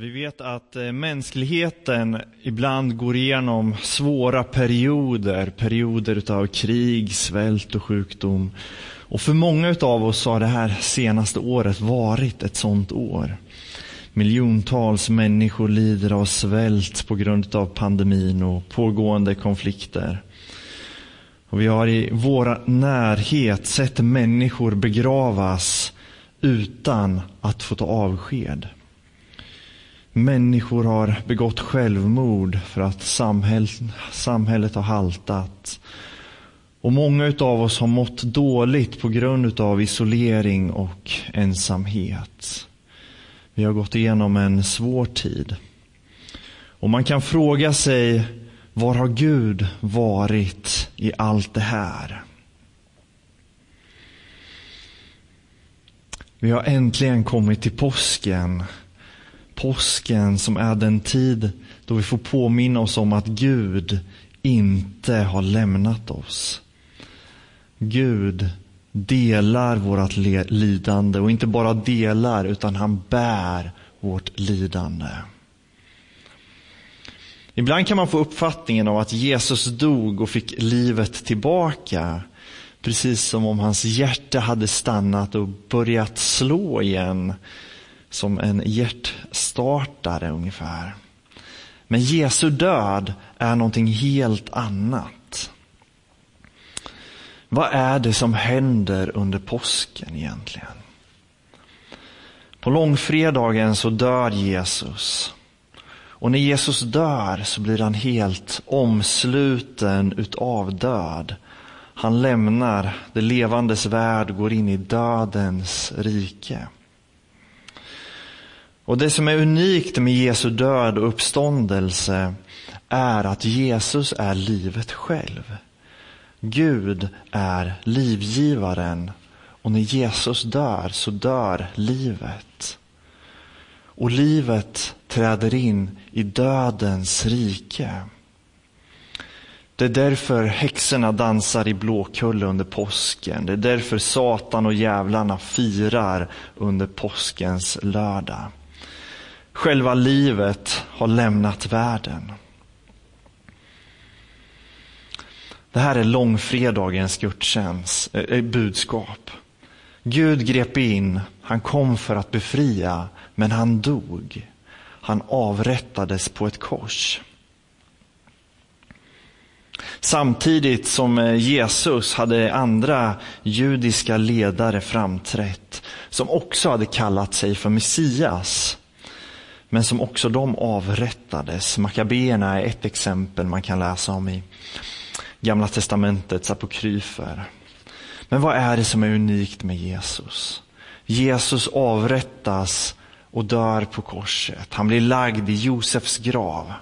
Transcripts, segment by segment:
Vi vet att eh, mänskligheten ibland går igenom svåra perioder, perioder utav krig, svält och sjukdom. Och för många av oss har det här senaste året varit ett sådant år. Miljontals människor lider av svält på grund av pandemin och pågående konflikter. Och vi har i vår närhet sett människor begravas utan att få ta avsked. Människor har begått självmord för att samhället, samhället har haltat. Och många av oss har mått dåligt på grund av isolering och ensamhet. Vi har gått igenom en svår tid. Och man kan fråga sig, var har Gud varit i allt det här? Vi har äntligen kommit till påsken påsken som är den tid då vi får påminna oss om att Gud inte har lämnat oss. Gud delar vårt lidande och inte bara delar utan han bär vårt lidande. Ibland kan man få uppfattningen av att Jesus dog och fick livet tillbaka. Precis som om hans hjärta hade stannat och börjat slå igen som en hjärtstartare ungefär. Men Jesu död är någonting helt annat. Vad är det som händer under påsken egentligen? På långfredagen så dör Jesus. Och när Jesus dör så blir han helt omsluten utav död. Han lämnar det levandes värld och går in i dödens rike. Och det som är unikt med Jesu död och uppståndelse är att Jesus är livet själv. Gud är livgivaren och när Jesus dör så dör livet. Och livet träder in i dödens rike. Det är därför häxorna dansar i Blåkulla under påsken. Det är därför Satan och djävlarna firar under påskens lördag. Själva livet har lämnat världen. Det här är långfredagens gudstjänst, eh, eh, budskap. Gud grep in, han kom för att befria, men han dog. Han avrättades på ett kors. Samtidigt som eh, Jesus hade andra judiska ledare framträtt som också hade kallat sig för Messias men som också de avrättades. Makabéerna är ett exempel man kan läsa om i Gamla testamentets apokryfer. Men vad är det som är unikt med Jesus? Jesus avrättas och dör på korset. Han blir lagd i Josefs grav.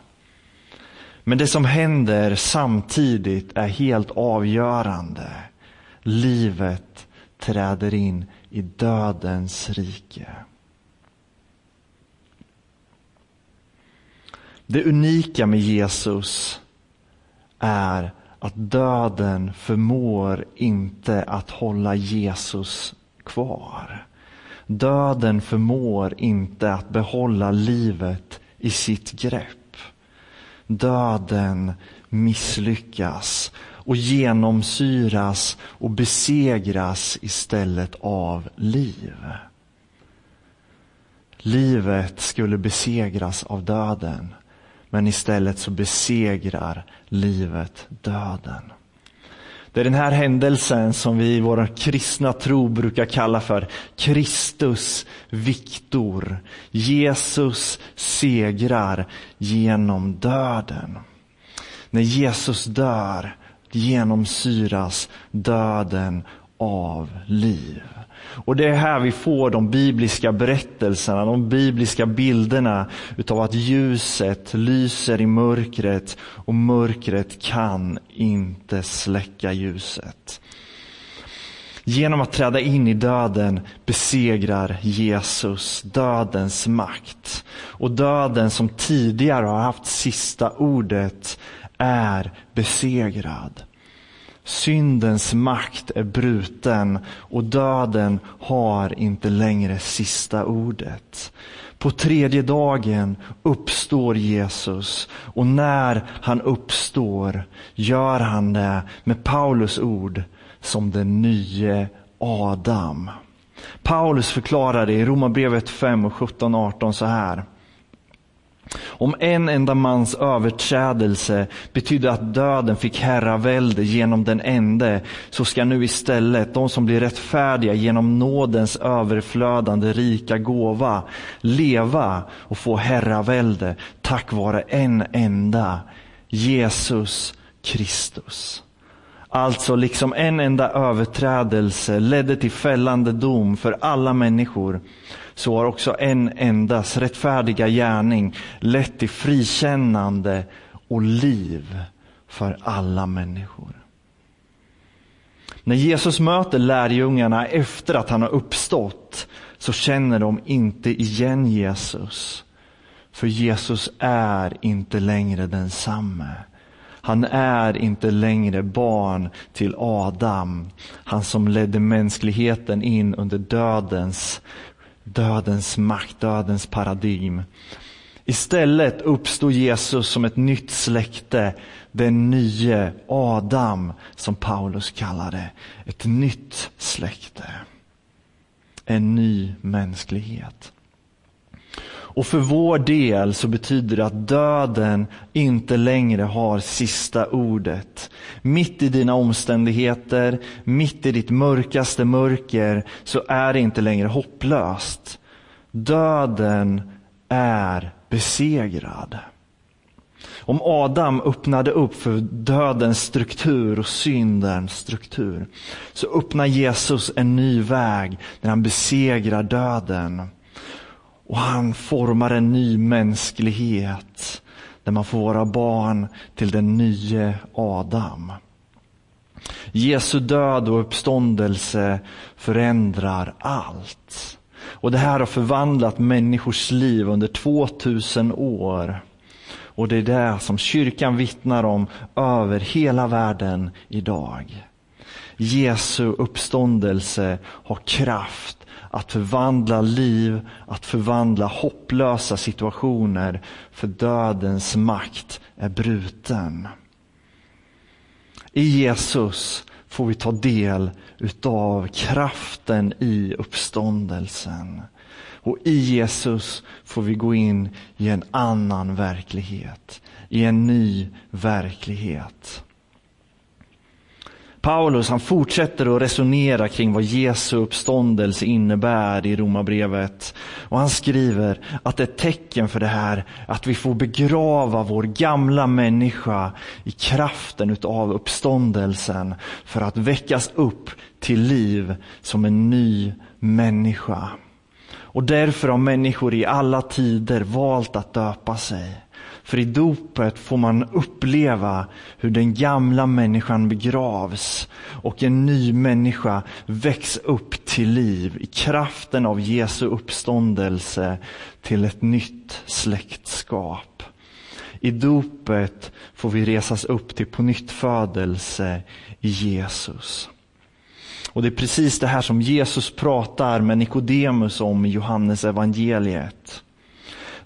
Men det som händer samtidigt är helt avgörande. Livet träder in i dödens rike. Det unika med Jesus är att döden förmår inte att hålla Jesus kvar. Döden förmår inte att behålla livet i sitt grepp. Döden misslyckas och genomsyras och besegras istället av liv. Livet skulle besegras av döden. Men istället så besegrar livet döden. Det är den här händelsen som vi i vår kristna tro brukar kalla för Kristus Viktor. Jesus segrar genom döden. När Jesus dör genomsyras döden av liv. Och det är här vi får de bibliska berättelserna, de bibliska bilderna utav att ljuset lyser i mörkret och mörkret kan inte släcka ljuset. Genom att träda in i döden besegrar Jesus dödens makt. Och döden som tidigare har haft sista ordet är besegrad. Syndens makt är bruten och döden har inte längre sista ordet. På tredje dagen uppstår Jesus och när han uppstår gör han det med Paulus ord som den nye Adam. Paulus förklarar det i Romarbrevet 5 och 17 18 så här. Om en enda mans överträdelse betydde att döden fick herravälde genom den ende, så ska nu istället de som blir rättfärdiga genom nådens överflödande rika gåva leva och få herravälde tack vare en enda, Jesus Kristus. Alltså liksom en enda överträdelse ledde till fällande dom för alla människor, så har också en endas rättfärdiga gärning lett till frikännande och liv för alla människor. När Jesus möter lärjungarna efter att han har uppstått så känner de inte igen Jesus. För Jesus är inte längre densamme. Han är inte längre barn till Adam, han som ledde mänskligheten in under dödens, dödens makt, dödens paradigm. Istället uppstod Jesus som ett nytt släkte, den nye Adam, som Paulus kallar det. Ett nytt släkte. En ny mänsklighet. Och för vår del så betyder det att döden inte längre har sista ordet. Mitt i dina omständigheter, mitt i ditt mörkaste mörker så är det inte längre hopplöst. Döden är besegrad. Om Adam öppnade upp för dödens struktur och syndens struktur så öppnar Jesus en ny väg när han besegrar döden. Och han formar en ny mänsklighet där man får vara barn till den nye Adam. Jesu död och uppståndelse förändrar allt. Och det här har förvandlat människors liv under 2000 år. Och det är det som kyrkan vittnar om över hela världen idag. Jesu uppståndelse har kraft att förvandla liv, att förvandla hopplösa situationer, för dödens makt är bruten. I Jesus får vi ta del utav kraften i uppståndelsen. Och i Jesus får vi gå in i en annan verklighet, i en ny verklighet. Paulus han fortsätter att resonera kring vad Jesu uppståndelse innebär i Romarbrevet. Och han skriver att ett tecken för det här att vi får begrava vår gamla människa i kraften utav uppståndelsen för att väckas upp till liv som en ny människa. Och därför har människor i alla tider valt att döpa sig. För i dopet får man uppleva hur den gamla människan begravs och en ny människa väcks upp till liv i kraften av Jesu uppståndelse till ett nytt släktskap. I dopet får vi resas upp till pånyttfödelse i Jesus. Och det är precis det här som Jesus pratar med Nikodemus om i Johannes evangeliet.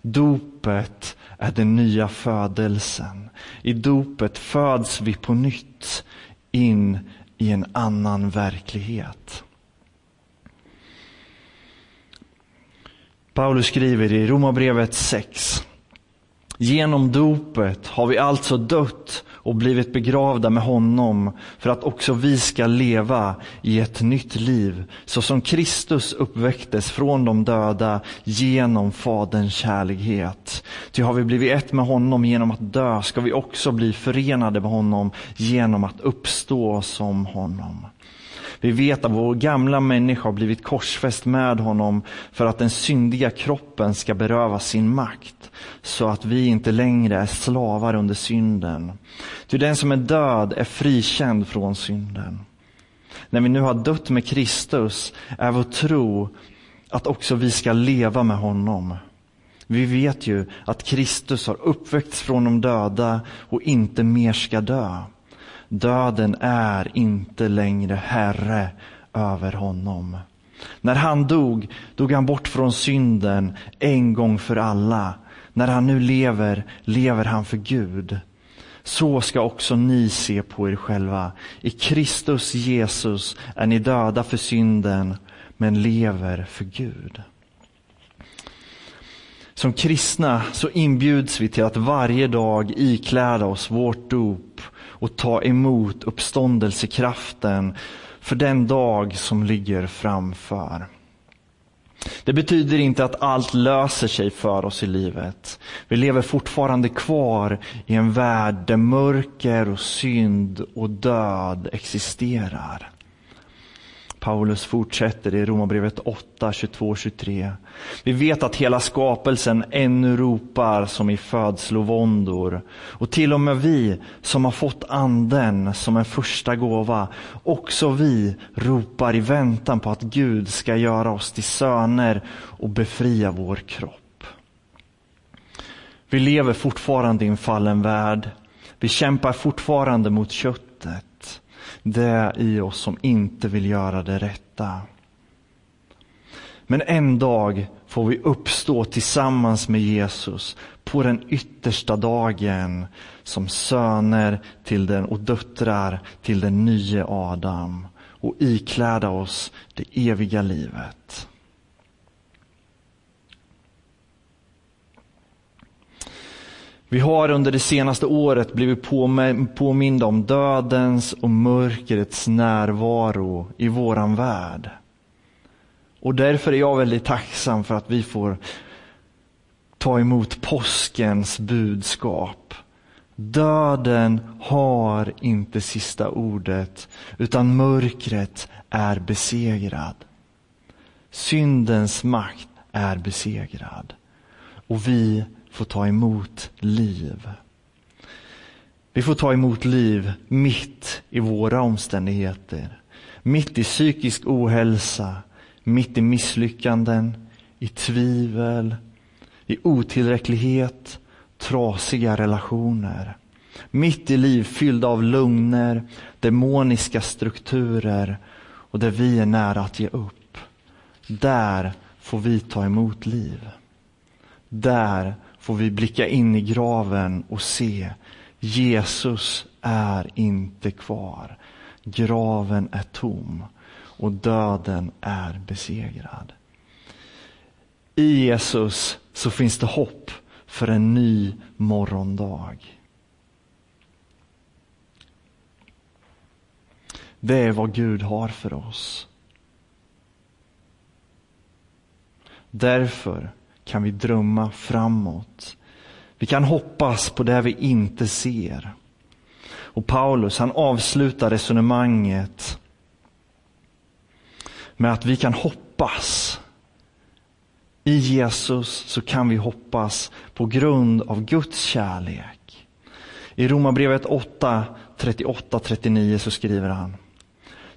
Dopet är den nya födelsen. I dopet föds vi på nytt in i en annan verklighet. Paulus skriver i Romarbrevet 6. Genom dopet har vi alltså dött och blivit begravda med honom för att också vi ska leva i ett nytt liv så som Kristus uppväcktes från de döda genom Faderns kärlighet. Ty har vi blivit ett med honom genom att dö ska vi också bli förenade med honom genom att uppstå som honom. Vi vet att vår gamla människa har blivit korsfäst med honom för att den syndiga kroppen ska berövas sin makt, så att vi inte längre är slavar under synden. Ty den som är död är frikänd från synden. När vi nu har dött med Kristus är vår tro att också vi ska leva med honom. Vi vet ju att Kristus har uppväckts från de döda och inte mer ska dö. Döden är inte längre herre över honom. När han dog, dog han bort från synden en gång för alla. När han nu lever, lever han för Gud. Så ska också ni se på er själva. I Kristus Jesus är ni döda för synden, men lever för Gud. Som kristna så inbjuds vi till att varje dag ikläda oss vårt dop och ta emot uppståndelsekraften för den dag som ligger framför. Det betyder inte att allt löser sig för oss i livet. Vi lever fortfarande kvar i en värld där mörker och synd och död existerar. Paulus fortsätter i Romarbrevet 8, 22-23. Vi vet att hela skapelsen ännu ropar som i födslovåndor. Och till och med vi som har fått anden som en första gåva, också vi ropar i väntan på att Gud ska göra oss till söner och befria vår kropp. Vi lever fortfarande i en fallen värld. Vi kämpar fortfarande mot köttet det i oss som inte vill göra det rätta. Men en dag får vi uppstå tillsammans med Jesus på den yttersta dagen som söner till den och döttrar till den nye Adam och ikläda oss det eviga livet. Vi har under det senaste året blivit påminda om dödens och mörkrets närvaro i våran värld. Och därför är jag väldigt tacksam för att vi får ta emot påskens budskap. Döden har inte sista ordet, utan mörkret är besegrad. Syndens makt är besegrad. Och vi får ta emot liv. Vi får ta emot liv mitt i våra omständigheter. Mitt i psykisk ohälsa, mitt i misslyckanden, i tvivel, i otillräcklighet, trasiga relationer. Mitt i liv fyllda av lögner, demoniska strukturer och där vi är nära att ge upp. Där får vi ta emot liv. Där får vi blicka in i graven och se Jesus är inte kvar. Graven är tom och döden är besegrad. I Jesus så finns det hopp för en ny morgondag. Det är vad Gud har för oss. Därför kan vi drömma framåt. Vi kan hoppas på det vi inte ser. Och Paulus han avslutar resonemanget med att vi kan hoppas. I Jesus så kan vi hoppas på grund av Guds kärlek. I Romarbrevet 8, 38-39 så skriver han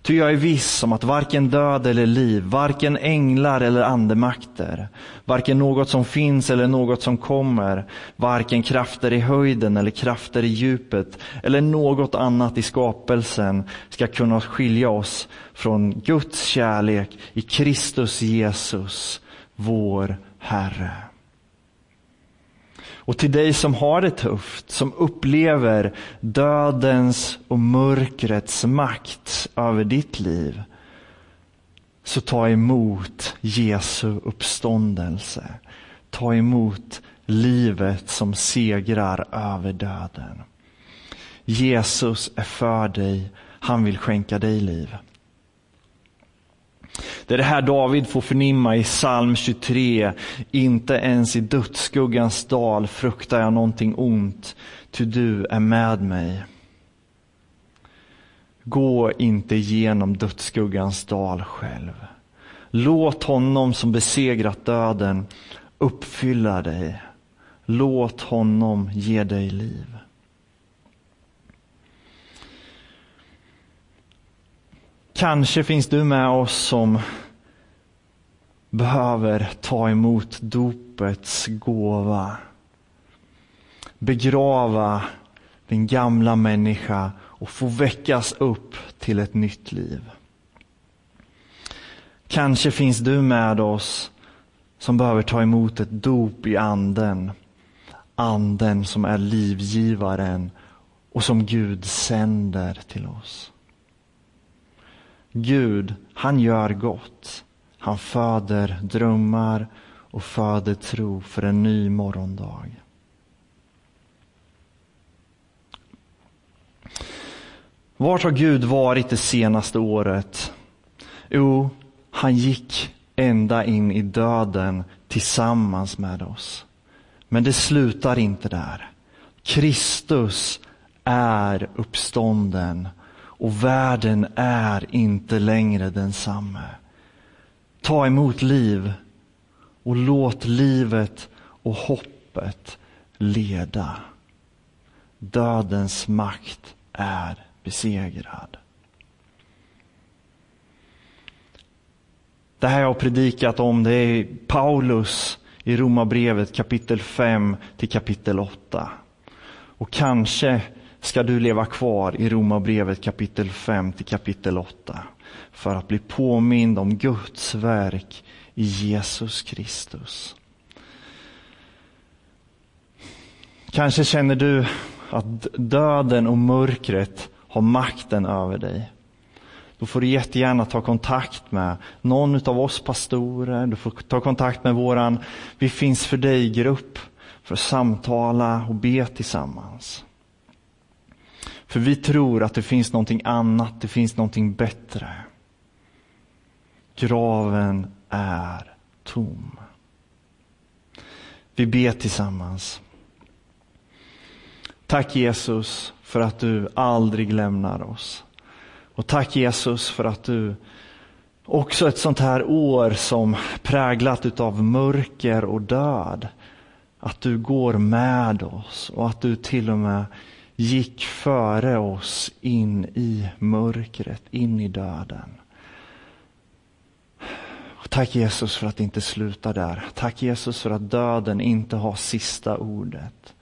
Ty jag är viss om att varken död eller liv, varken änglar eller andemakter, varken något som finns eller något som kommer, varken krafter i höjden eller krafter i djupet eller något annat i skapelsen ska kunna skilja oss från Guds kärlek i Kristus Jesus, vår Herre. Och till dig som har det tufft, som upplever dödens och mörkrets makt över ditt liv, så ta emot Jesu uppståndelse. Ta emot livet som segrar över döden. Jesus är för dig, han vill skänka dig liv. Det är det här David får förnimma i psalm 23. Inte ens i dödsskuggans dal fruktar jag någonting ont, ty du är med mig. Gå inte genom dödsskuggans dal själv. Låt honom som besegrat döden uppfylla dig. Låt honom ge dig liv. Kanske finns du med oss som behöver ta emot dopets gåva. Begrava din gamla människa och få väckas upp till ett nytt liv. Kanske finns du med oss som behöver ta emot ett dop i anden. Anden som är livgivaren och som Gud sänder till oss. Gud, han gör gott. Han föder drömmar och föder tro för en ny morgondag. Vart har Gud varit det senaste året? Jo, han gick ända in i döden tillsammans med oss. Men det slutar inte där. Kristus är uppstånden och världen är inte längre densamme. Ta emot liv och låt livet och hoppet leda. Dödens makt är besegrad. Det här jag har predikat om det är Paulus i Romarbrevet kapitel 5 till kapitel 8. Och kanske ska du leva kvar i Romarbrevet kapitel 5 till kapitel 8 för att bli påmind om Guds verk i Jesus Kristus. Kanske känner du att döden och mörkret har makten över dig. Då får du jättegärna ta kontakt med någon av oss pastorer. Du får ta kontakt med våran Vi finns för dig-grupp för att samtala och be tillsammans. För vi tror att det finns någonting annat, det finns någonting bättre. Graven är tom. Vi ber tillsammans. Tack Jesus för att du aldrig lämnar oss. Och tack Jesus för att du också ett sånt här år som präglat utav mörker och död. Att du går med oss och att du till och med gick före oss in i mörkret, in i döden. Tack Jesus för att det inte slutar där. Tack Jesus för att döden inte har sista ordet.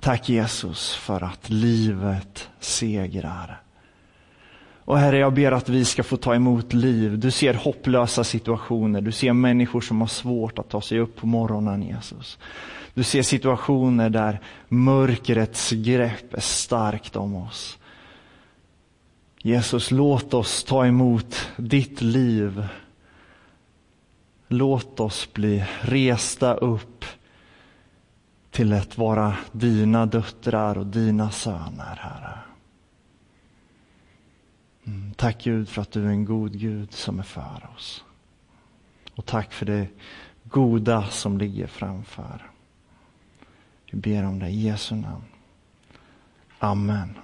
Tack Jesus för att livet segrar. Och Herre, jag ber att vi ska få ta emot liv. Du ser hopplösa situationer. Du ser människor som har svårt att ta sig upp på morgonen, Jesus. Du ser situationer där mörkrets grepp är starkt om oss. Jesus, låt oss ta emot ditt liv. Låt oss bli resta upp till att vara dina döttrar och dina söner, Herre. Mm, tack Gud för att du är en god Gud som är för oss. Och tack för det goda som ligger framför. Vi ber om det i Jesu namn. Amen.